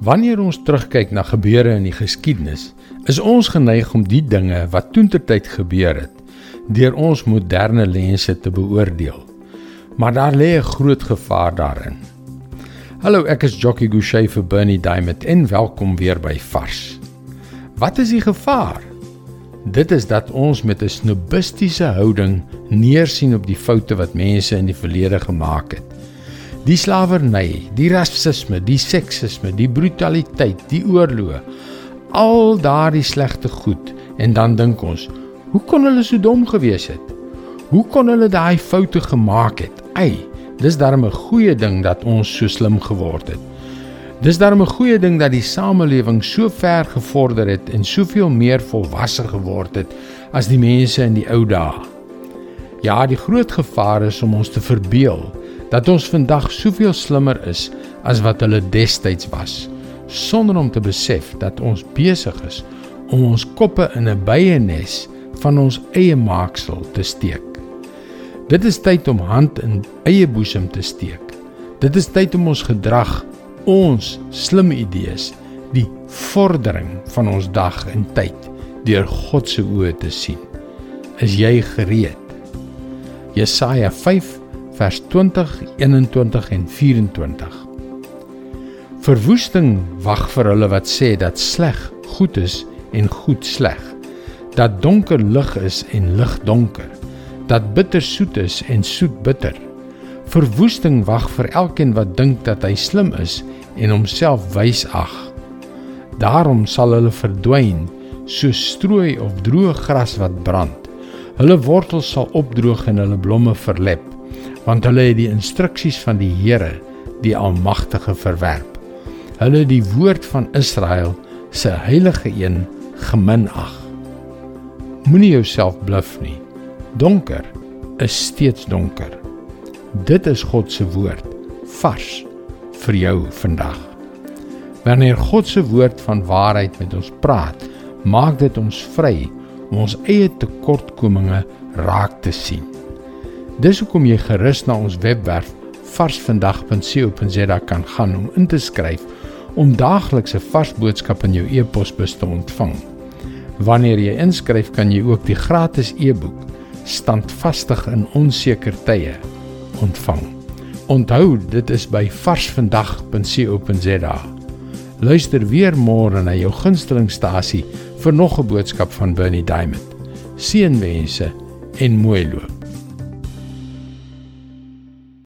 Wanneer ons terugkyk na gebeure in die geskiedenis, is ons geneig om die dinge wat toentertyd gebeur het, deur ons moderne lense te beoordeel. Maar daar lê 'n groot gevaar daarin. Hallo, ek is Jockey Gouchee vir Bernie Diamond en welkom weer by Vars. Wat is die gevaar? Dit is dat ons met 'n snobistiese houding neersien op die foute wat mense in die verlede gemaak het. Die slawerny, die rasisme, die seksisme, die brutaliteit, die oorloë, al daardie slegte goed en dan dink ons, hoe kon hulle so dom gewees het? Hoe kon hulle daai foute gemaak het? Ai, dis darem 'n goeie ding dat ons so slim geword het. Dis darem 'n goeie ding dat die samelewing so ver gevorder het en soveel meer volwasse geword het as die mense in die ou dae. Ja, die groot gevaar is om ons te verbeel dat ons vandag soveel slimmer is as wat hulle destyds was sonder om te besef dat ons besig is om ons koppe in 'n byenes van ons eie maaksel te steek. Dit is tyd om hand in eie boesem te steek. Dit is tyd om ons gedrag, ons slim idees, die vordering van ons dag en tyd deur God se oë te sien. Is jy gereed? Jesaja vers 20, 21 en 24. Verwoesting wag vir hulle wat sê dat sleg goed is en goed sleg. Dat donker lig is en lig donker. Dat bitter soet is en soet bitter. Verwoesting wag vir elkeen wat dink dat hy slim is en homself wys ag. Daarom sal hulle verdwyn so strooi of droë gras wat brand. Hulle wortels sal opdroog en hulle blomme verlep want hulle het die instruksies van die Here, die Almagtige verwerp. Hulle het die woord van Israel, se heilige een, geminag. Moenie jouself bluf nie. Donker is steeds donker. Dit is God se woord, vars vir jou vandag. Wanneer God se woord van waarheid met ons praat, maak dit ons vry om ons eie tekortkominge raak te sien. Dis hoekom jy gerus na ons webwerf varsvandag.co.za kan gaan om in te skryf om daaglikse vars boodskappe in jou e-posbus te ontvang. Wanneer jy inskryf, kan jy ook die gratis e-boek Standvastig in onseker tye ontvang. Onthou, dit is by varsvandag.co.za. Luister weer môre na jou gunstelingstasie vir nog 'n boodskap van Bernie Diamond. Seënwense en mooi loop.